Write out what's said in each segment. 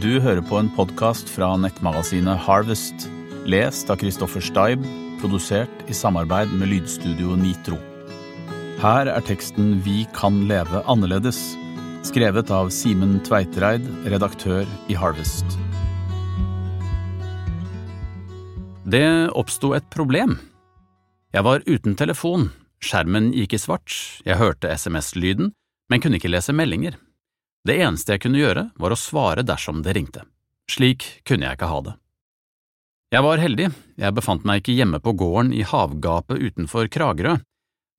Du hører på en podkast fra nettmagasinet Harvest, lest av Christoffer Steib, produsert i samarbeid med lydstudio Nitro. Her er teksten Vi kan leve annerledes, skrevet av Simen Tveitereid, redaktør i Harvest. Det oppsto et problem. Jeg var uten telefon, skjermen gikk i svart, jeg hørte SMS-lyden, men kunne ikke lese meldinger. Det eneste jeg kunne gjøre, var å svare dersom det ringte. Slik kunne jeg ikke ha det. Jeg var heldig, jeg befant meg ikke hjemme på gården i havgapet utenfor Kragerø,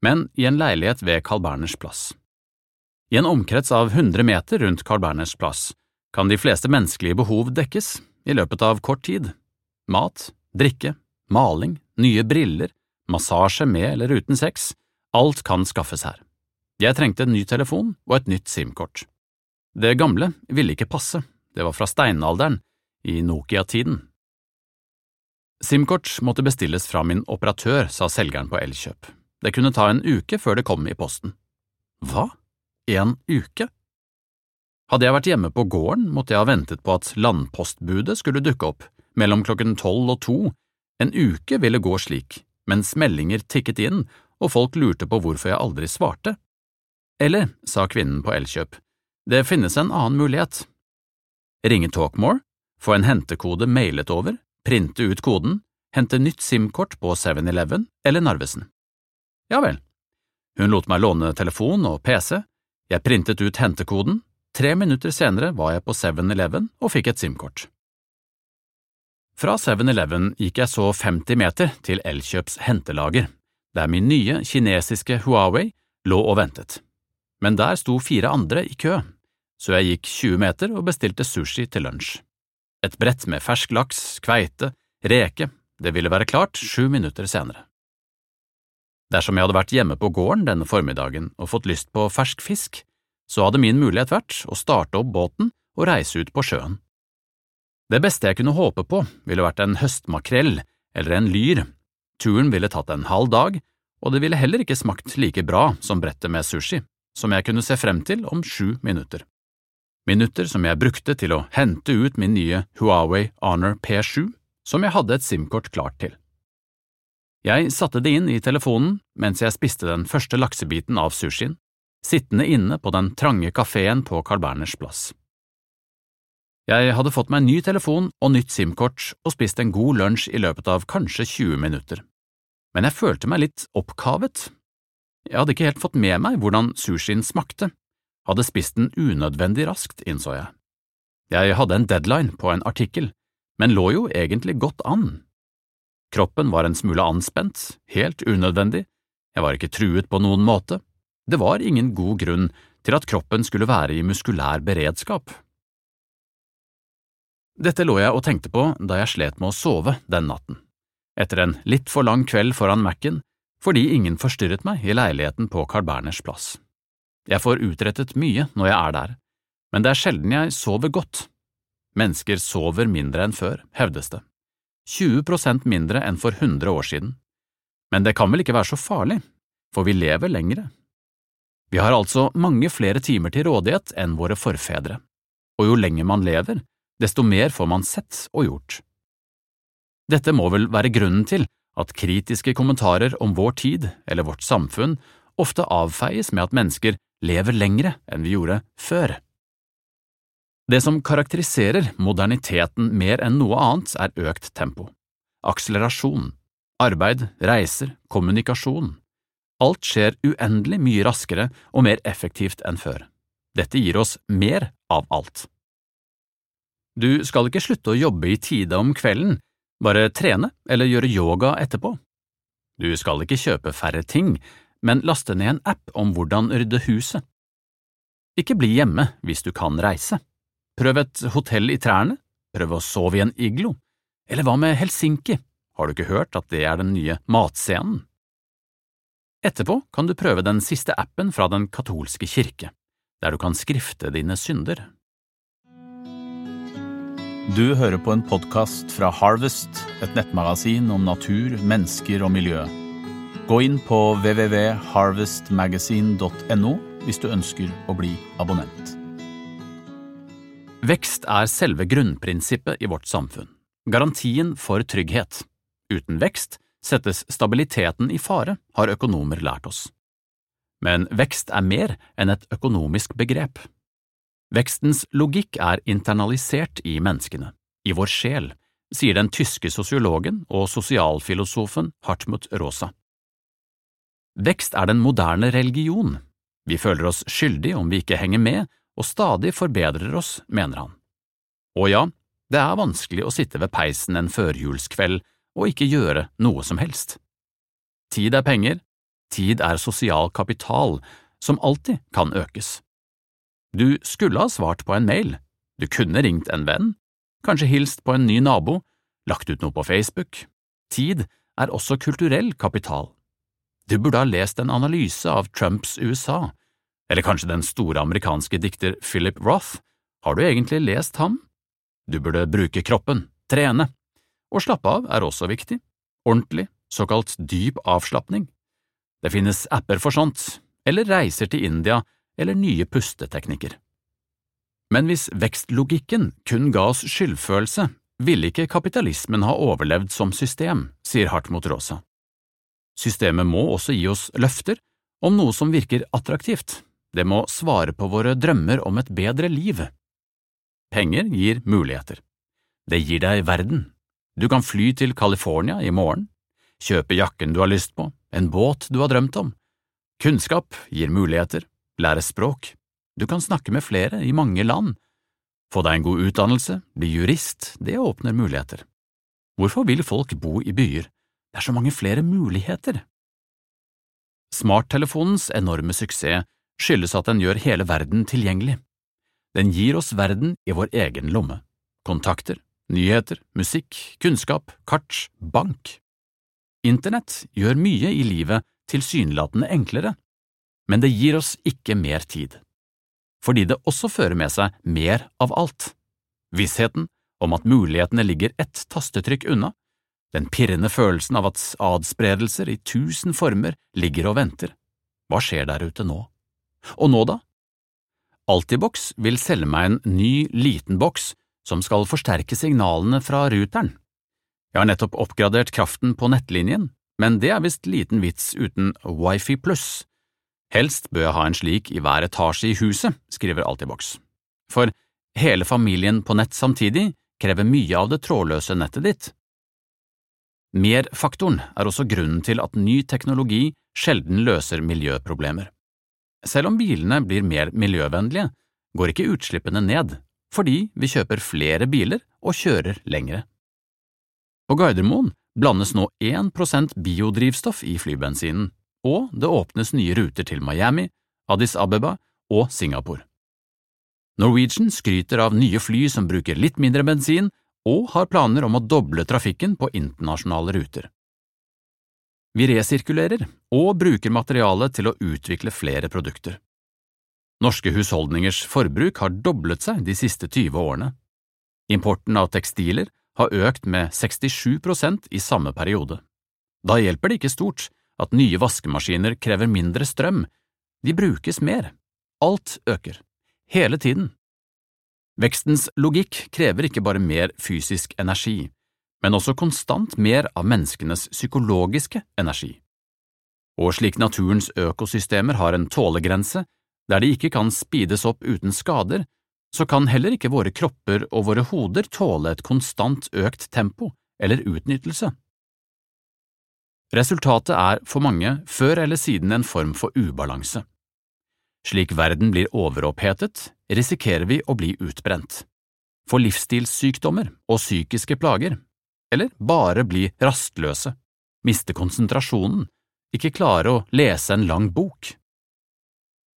men i en leilighet ved Carl Berners plass. I en omkrets av 100 meter rundt Carl Berners plass kan de fleste menneskelige behov dekkes i løpet av kort tid. Mat, drikke, maling, nye briller, massasje med eller uten sex, alt kan skaffes her. Jeg trengte en ny telefon og et nytt SIM-kort. Det gamle ville ikke passe, det var fra steinalderen, i Nokia-tiden. SIM-kort måtte bestilles fra min operatør, sa selgeren på Elkjøp. Det kunne ta en uke før det kom i posten. Hva? En uke? Hadde jeg vært hjemme på gården, måtte jeg ha ventet på at landpostbudet skulle dukke opp, mellom klokken tolv og to. En uke ville gå slik, mens meldinger tikket inn og folk lurte på hvorfor jeg aldri svarte. Eller, sa kvinnen på Elkjøp, det finnes en annen mulighet. Ringe Talkmore, få en hentekode mailet over, printe ut koden, hente nytt SIM-kort på 7-Eleven eller Narvesen. Ja vel. Hun lot meg låne telefon og PC, jeg printet ut hentekoden, tre minutter senere var jeg på 7-Eleven og fikk et SIM-kort. Fra 7-Eleven gikk jeg så 50 meter til Elkjøps hentelager, der min nye kinesiske Huawei lå og ventet men der sto fire andre i kø, så jeg gikk 20 meter og bestilte sushi til lunsj. Et brett med fersk laks, kveite, reke, det ville være klart sju minutter senere. Dersom jeg hadde vært hjemme på gården denne formiddagen og fått lyst på fersk fisk, så hadde min mulighet vært å starte opp båten og reise ut på sjøen. Det beste jeg kunne håpe på, ville vært en høstmakrell eller en lyr. Turen ville tatt en halv dag, og det ville heller ikke smakt like bra som brettet med sushi som jeg kunne se frem til om sju minutter. Minutter som jeg brukte til å hente ut min nye Huawei Honor P7, som jeg hadde et SIM-kort klart til. Jeg satte det inn i telefonen mens jeg spiste den første laksebiten av sushien, sittende inne på den trange kafeen på Carl Berners plass. Jeg hadde fått meg ny telefon og nytt SIM-kort og spist en god lunsj i løpet av kanskje 20 minutter, men jeg følte meg litt oppkavet jeg hadde ikke helt fått med meg hvordan sushien smakte, hadde spist den unødvendig raskt, innså jeg. Jeg hadde en deadline på en artikkel, men lå jo egentlig godt an. Kroppen var en smule anspent, helt unødvendig, jeg var ikke truet på noen måte, det var ingen god grunn til at kroppen skulle være i muskulær beredskap. Dette lå jeg og tenkte på da jeg slet med å sove den natten. Etter en litt for lang kveld foran Mac-en fordi ingen forstyrret meg i leiligheten på Carl Berners plass. Jeg får utrettet mye når jeg er der, men det er sjelden jeg sover godt. Mennesker sover mindre enn før, hevdes det. 20 prosent mindre enn for 100 år siden. Men det kan vel ikke være så farlig, for vi lever lengre. Vi har altså mange flere timer til rådighet enn våre forfedre, og jo lenger man lever, desto mer får man sett og gjort. Dette må vel være grunnen til at kritiske kommentarer om vår tid eller vårt samfunn ofte avfeies med at mennesker lever lengre enn vi gjorde før. Det som karakteriserer moderniteten mer enn noe annet, er økt tempo, akselerasjon, arbeid, reiser, kommunikasjon. Alt skjer uendelig mye raskere og mer effektivt enn før. Dette gir oss mer av alt. Du skal ikke slutte å jobbe i tide om kvelden, bare trene eller gjøre yoga etterpå. Du skal ikke kjøpe færre ting, men laste ned en app om hvordan rydde huset. Ikke bli hjemme hvis du kan reise. Prøv et hotell i trærne, prøv å sove i en iglo. Eller hva med Helsinki, har du ikke hørt at det er den nye matscenen? Etterpå kan du prøve den siste appen fra Den katolske kirke, der du kan skrifte dine synder. Du hører på en podkast fra Harvest, et nettmagasin om natur, mennesker og miljø. Gå inn på www.harvestmagasin.no hvis du ønsker å bli abonnent. Vekst er selve grunnprinsippet i vårt samfunn, garantien for trygghet. Uten vekst settes stabiliteten i fare, har økonomer lært oss. Men vekst er mer enn et økonomisk begrep. Vekstens logikk er internalisert i menneskene, i vår sjel, sier den tyske sosiologen og sosialfilosofen Hartmut Rosa. Vekst er den moderne religion. Vi føler oss skyldige om vi ikke henger med, og stadig forbedrer oss, mener han. Og ja, det er vanskelig å sitte ved peisen en førjulskveld og ikke gjøre noe som helst. Tid er penger, tid er sosial kapital, som alltid kan økes. Du skulle ha svart på en mail, du kunne ringt en venn, kanskje hilst på en ny nabo, lagt ut noe på Facebook. Tid er også kulturell kapital. Du burde ha lest en analyse av Trumps USA, eller kanskje den store amerikanske dikter Philip Roth, har du egentlig lest ham? Du burde bruke kroppen, trene. Å slappe av er også viktig. Ordentlig, såkalt dyp avslapning. Det finnes apper for sånt, eller reiser til India eller nye pusteteknikker. Men hvis vekstlogikken kun ga oss skyldfølelse, ville ikke kapitalismen ha overlevd som system, sier Hartmut Rosa. Systemet må også gi oss løfter om noe som virker attraktivt, det må svare på våre drømmer om et bedre liv. Penger gir muligheter. Det gir deg verden. Du kan fly til California i morgen, kjøpe jakken du har lyst på, en båt du har drømt om. Kunnskap gir muligheter, lære språk. Du kan snakke med flere i mange land. Få deg en god utdannelse, bli jurist, det åpner muligheter. Hvorfor vil folk bo i byer? Det er så mange flere muligheter. Smarttelefonens enorme suksess skyldes at den gjør hele verden tilgjengelig. Den gir oss verden i vår egen lomme. Kontakter, nyheter, musikk, kunnskap, kart, bank. Internett gjør mye i livet tilsynelatende enklere, men det gir oss ikke mer tid. Fordi det også fører med seg mer av alt. Vissheten om at mulighetene ligger ett tastetrykk unna, den pirrende følelsen av at adspredelser i tusen former ligger og venter. Hva skjer der ute nå? Og nå da? Altibox vil selge meg en ny, liten boks som skal forsterke signalene fra ruteren. Jeg har nettopp oppgradert kraften på nettlinjen, men det er visst liten vits uten wifi pluss. Helst bør jeg ha en slik i hver etasje i huset, skriver Altibox. For hele familien på nett samtidig krever mye av det trådløse nettet ditt. Mer-faktoren er også grunnen til at ny teknologi sjelden løser miljøproblemer. Selv om bilene blir mer miljøvennlige, går ikke utslippene ned, fordi vi kjøper flere biler og kjører lengre. På Gardermoen blandes nå 1% biodrivstoff i flybensinen, og det åpnes nye ruter til Miami, Addis Abeba og Singapore. Norwegian skryter av nye fly som bruker litt mindre bensin, og har planer om å doble trafikken på internasjonale ruter. Vi resirkulerer og bruker materialet til å utvikle flere produkter. Norske husholdningers forbruk har doblet seg de siste 20 årene. Importen av tekstiler har økt med 67% i samme periode. Da hjelper det ikke stort at nye vaskemaskiner krever mindre strøm, de brukes mer. Alt øker. Hele tiden. Vekstens logikk krever ikke bare mer fysisk energi, men også konstant mer av menneskenes psykologiske energi. Og slik naturens økosystemer har en tålegrense, der de ikke kan speedes opp uten skader, så kan heller ikke våre kropper og våre hoder tåle et konstant økt tempo eller utnyttelse. Resultatet er for mange før eller siden en form for ubalanse. Slik verden blir overopphetet, risikerer vi å bli utbrent. Få livsstilssykdommer og psykiske plager eller bare bli rastløse, miste konsentrasjonen, ikke klare å lese en lang bok.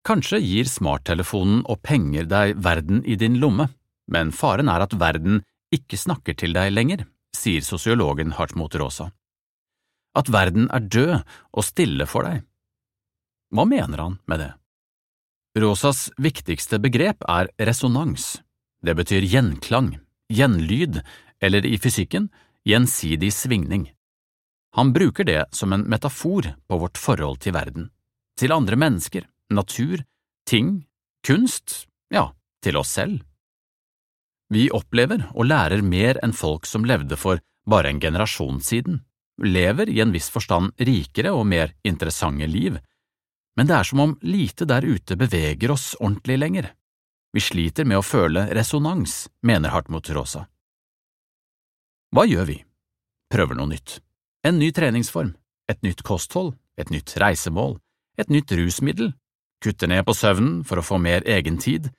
Kanskje gir smarttelefonen og penger deg verden i din lomme, men faren er at verden ikke snakker til deg lenger, sier sosiologen Hartmut Rosa. At verden er død og stille for deg. Hva mener han med det? Rosas viktigste begrep er resonans. Det betyr gjenklang, gjenlyd, eller i fysikken gjensidig svingning. Han bruker det som en metafor på vårt forhold til verden, til andre mennesker, natur, ting, kunst, ja, til oss selv. Vi opplever og lærer mer enn folk som levde for bare en generasjon siden, lever i en viss forstand rikere og mer interessante liv, men det er som om lite der ute beveger oss ordentlig lenger. Vi sliter med å føle resonans, mener Hartmut Rosa. Hva gjør vi? Prøver noe nytt. En ny treningsform, et nytt kosthold, et nytt reisemål, et nytt rusmiddel, kutter ned på søvnen for å få mer egentid,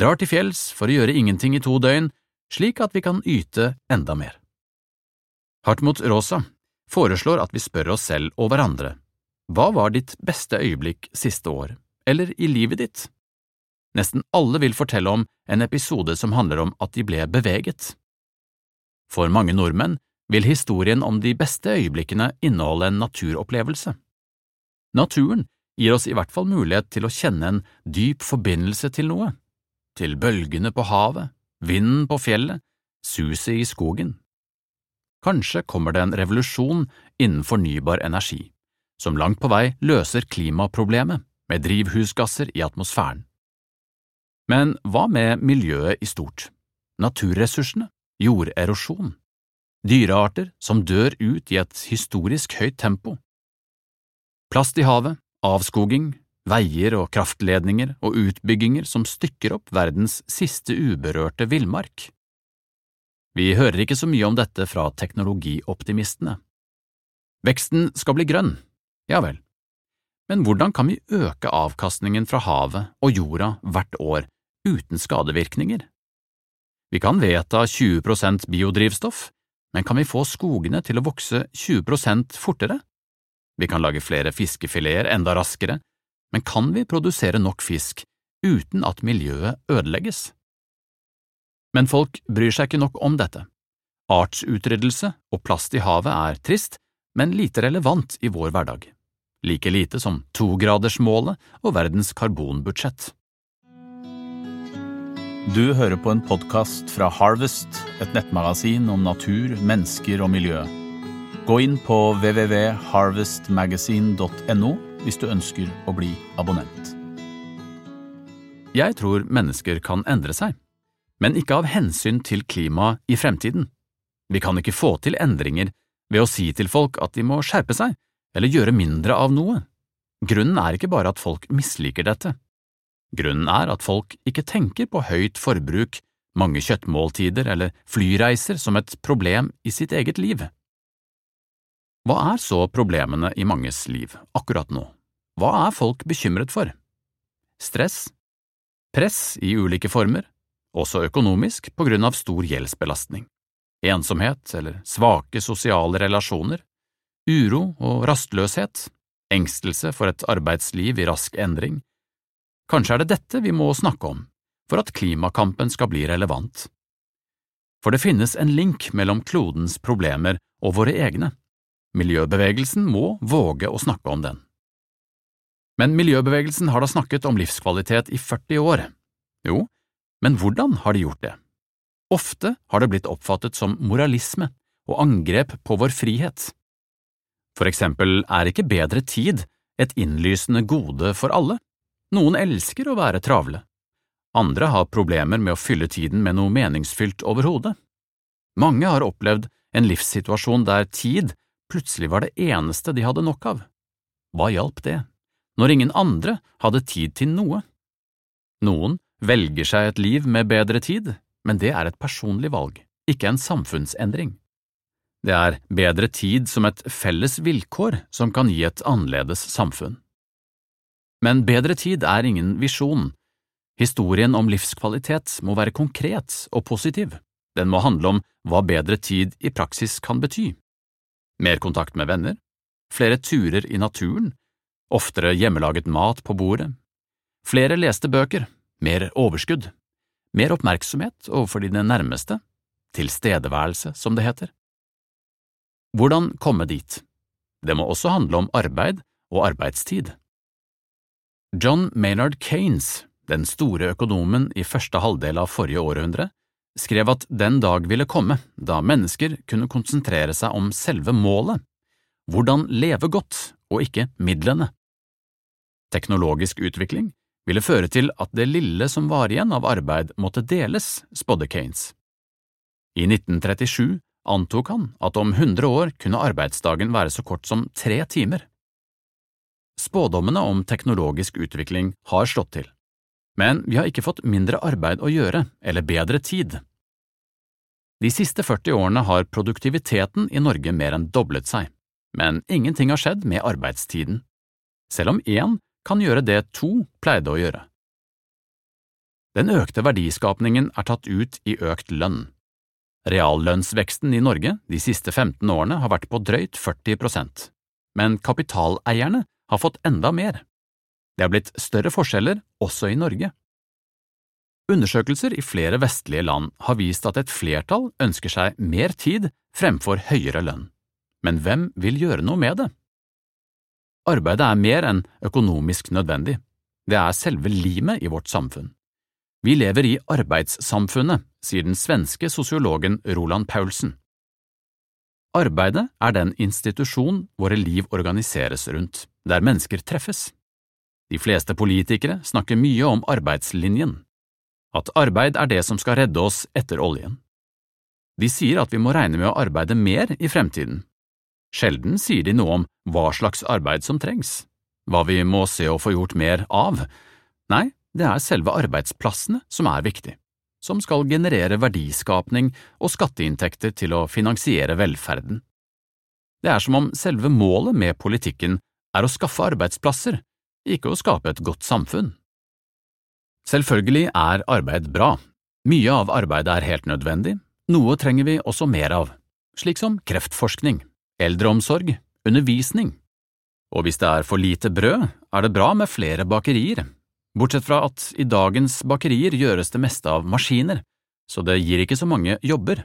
drar til fjells for å gjøre ingenting i to døgn, slik at vi kan yte enda mer. Hartmut Rosa foreslår at vi spør oss selv og hverandre hva var ditt beste øyeblikk siste år, eller i livet ditt? Nesten alle vil fortelle om en episode som handler om at de ble beveget. For mange nordmenn vil historien om de beste øyeblikkene inneholde en naturopplevelse. Naturen gir oss i hvert fall mulighet til å kjenne en dyp forbindelse til noe, til bølgene på havet, vinden på fjellet, suset i skogen. Kanskje kommer det en revolusjon innen fornybar energi, som langt på vei løser klimaproblemet med drivhusgasser i atmosfæren. Men hva med miljøet i stort, naturressursene, jorderosjon, dyrearter som dør ut i et historisk høyt tempo? Plast i havet, avskoging, veier og kraftledninger og utbygginger som stykker opp verdens siste uberørte villmark. Vi hører ikke så mye om dette fra teknologioptimistene. Veksten skal bli grønn, ja vel, men hvordan kan vi øke avkastningen fra havet og jorda hvert år uten skadevirkninger? Vi kan vedta 20% biodrivstoff, men kan vi få skogene til å vokse 20% fortere? Vi kan lage flere fiskefileter enda raskere, men kan vi produsere nok fisk uten at miljøet ødelegges? Men folk bryr seg ikke nok om dette. Artsutryddelse og plast i havet er trist, men lite relevant i vår hverdag. Like lite som togradersmålet og verdens karbonbudsjett. Du hører på en podkast fra Harvest, et nettmagasin om natur, mennesker og miljø. Gå inn på www.harvestmagazine.no hvis du ønsker å bli abonnent. Jeg tror mennesker kan endre seg men ikke av hensyn til klimaet i fremtiden. Vi kan ikke få til endringer ved å si til folk at de må skjerpe seg eller gjøre mindre av noe. Grunnen er ikke bare at folk misliker dette. Grunnen er at folk ikke tenker på høyt forbruk, mange kjøttmåltider eller flyreiser som et problem i sitt eget liv. Hva er så problemene i manges liv akkurat nå? Hva er folk bekymret for? Stress? Press i ulike former? Også økonomisk på grunn av stor gjeldsbelastning, ensomhet eller svake sosiale relasjoner, uro og rastløshet, engstelse for et arbeidsliv i rask endring. Kanskje er det dette vi må snakke om for at klimakampen skal bli relevant. For det finnes en link mellom klodens problemer og våre egne. Miljøbevegelsen må våge å snakke om den. Men miljøbevegelsen har da snakket om livskvalitet i 40 år. Jo, men hvordan har de gjort det? Ofte har det blitt oppfattet som moralisme og angrep på vår frihet. For eksempel er ikke bedre tid et innlysende gode for alle. Noen elsker å være travle. Andre har problemer med å fylle tiden med noe meningsfylt overhodet. Mange har opplevd en livssituasjon der tid plutselig var det eneste de hadde nok av. Hva hjalp det, når ingen andre hadde tid til noe? Noen velger seg et liv med bedre tid, men det er et personlig valg, ikke en samfunnsendring. Det er bedre tid som et felles vilkår som kan gi et annerledes samfunn. Men bedre tid er ingen visjon. Historien om livskvalitet må være konkret og positiv. Den må handle om hva bedre tid i praksis kan bety. Mer kontakt med venner, flere turer i naturen, oftere hjemmelaget mat på bordet, flere leste bøker, mer overskudd, mer oppmerksomhet overfor dine nærmeste, tilstedeværelse, som det heter. Hvordan komme dit? Det må også handle om arbeid og arbeidstid. John Maynard Kanes, den store økonomen i første halvdel av forrige århundre, skrev at den dag ville komme da mennesker kunne konsentrere seg om selve målet, hvordan leve godt og ikke midlene. Teknologisk utvikling ville føre til at det lille som var igjen av arbeid måtte deles, spådde Keynes. I 1937 antok han at om 100 år kunne arbeidsdagen være så kort som tre timer. Spådommene om teknologisk utvikling har slått til, men vi har ikke fått mindre arbeid å gjøre eller bedre tid. De siste 40 årene har produktiviteten i Norge mer enn doblet seg, men ingenting har skjedd med arbeidstiden, selv om én kan gjøre det to pleide å gjøre. Den økte verdiskapningen er tatt ut i økt lønn. Reallønnsveksten i Norge de siste 15 årene har vært på drøyt 40 prosent, men kapitaleierne har fått enda mer. Det har blitt større forskjeller også i Norge. Undersøkelser i flere vestlige land har vist at et flertall ønsker seg mer tid fremfor høyere lønn. Men hvem vil gjøre noe med det? Arbeidet er mer enn økonomisk nødvendig, det er selve limet i vårt samfunn. Vi lever i arbeidssamfunnet, sier den svenske sosiologen Roland Paulsen. Arbeidet er den institusjon våre liv organiseres rundt, der mennesker treffes. De fleste politikere snakker mye om arbeidslinjen, at arbeid er det som skal redde oss etter oljen. De sier at vi må regne med å arbeide mer i fremtiden. Sjelden sier de noe om hva slags arbeid som trengs, hva vi må se å få gjort mer av. Nei, det er selve arbeidsplassene som er viktig, som skal generere verdiskapning og skatteinntekter til å finansiere velferden. Det er som om selve målet med politikken er å skaffe arbeidsplasser, ikke å skape et godt samfunn. Selvfølgelig er arbeid bra. Mye av arbeidet er helt nødvendig, noe trenger vi også mer av, slik som kreftforskning, eldreomsorg, undervisning. Og hvis det er for lite brød, er det bra med flere bakerier, bortsett fra at i dagens bakerier gjøres det meste av maskiner, så det gir ikke så mange jobber.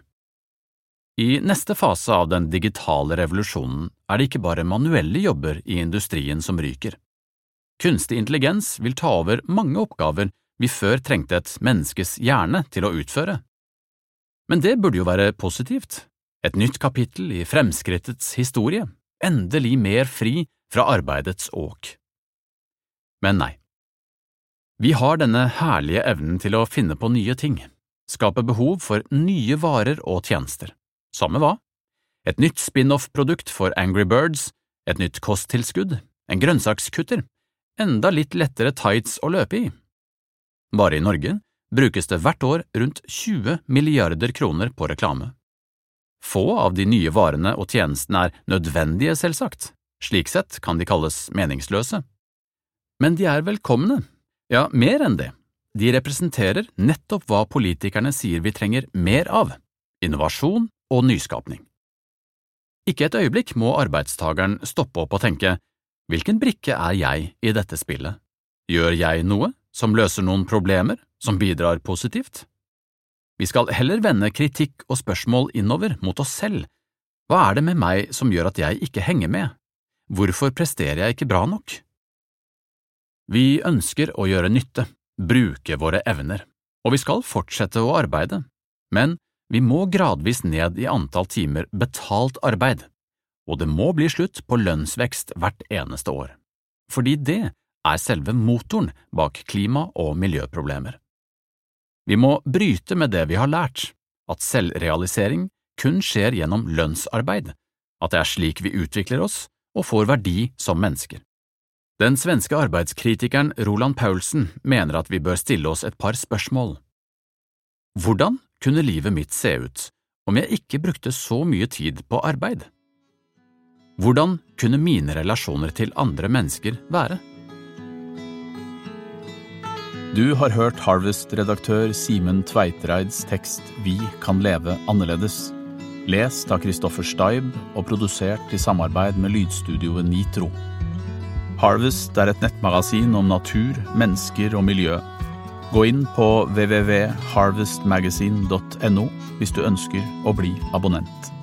I neste fase av den digitale revolusjonen er det ikke bare manuelle jobber i industrien som ryker. Kunstig intelligens vil ta over mange oppgaver vi før trengte et menneskes hjerne til å utføre. Men det burde jo være positivt, et nytt kapittel i fremskrittets historie, endelig mer fri fra arbeidets åk. Men nei. Vi har denne herlige evnen til å finne på nye ting, skape behov for nye varer og tjenester. Samme hva? Et nytt spin-off-produkt for Angry Birds, et nytt kosttilskudd, en grønnsakskutter, enda litt lettere tights å løpe i. Bare i Norge brukes det hvert år rundt 20 milliarder kroner på reklame. Få av de nye varene og tjenestene er nødvendige, selvsagt, slik sett kan de kalles meningsløse. Men de er velkomne, ja, mer enn det, de representerer nettopp hva politikerne sier vi trenger mer av – innovasjon og nyskapning. Ikke et øyeblikk må arbeidstageren stoppe opp og tenke hvilken brikke er jeg i dette spillet, gjør jeg noe som løser noen problemer, som bidrar positivt? Vi skal heller vende kritikk og spørsmål innover, mot oss selv. Hva er det med meg som gjør at jeg ikke henger med? Hvorfor presterer jeg ikke bra nok? Vi ønsker å gjøre nytte, bruke våre evner, og vi skal fortsette å arbeide, men vi må gradvis ned i antall timer betalt arbeid, og det må bli slutt på lønnsvekst hvert eneste år, fordi det er selve motoren bak klima- og miljøproblemer. Vi må bryte med det vi har lært, at selvrealisering kun skjer gjennom lønnsarbeid, at det er slik vi utvikler oss og får verdi som mennesker. Den svenske arbeidskritikeren Roland Paulsen mener at vi bør stille oss et par spørsmål. Hvordan kunne livet mitt se ut om jeg ikke brukte så mye tid på arbeid? Hvordan kunne mine relasjoner til andre mennesker være? Du har hørt Harvest-redaktør Simen Tveitreids tekst Vi kan leve annerledes, lest av Kristoffer Steib og produsert i samarbeid med lydstudioet Nitro. Harvest er et nettmagasin om natur, mennesker og miljø. Gå inn på www.harvestmagazine.no hvis du ønsker å bli abonnent.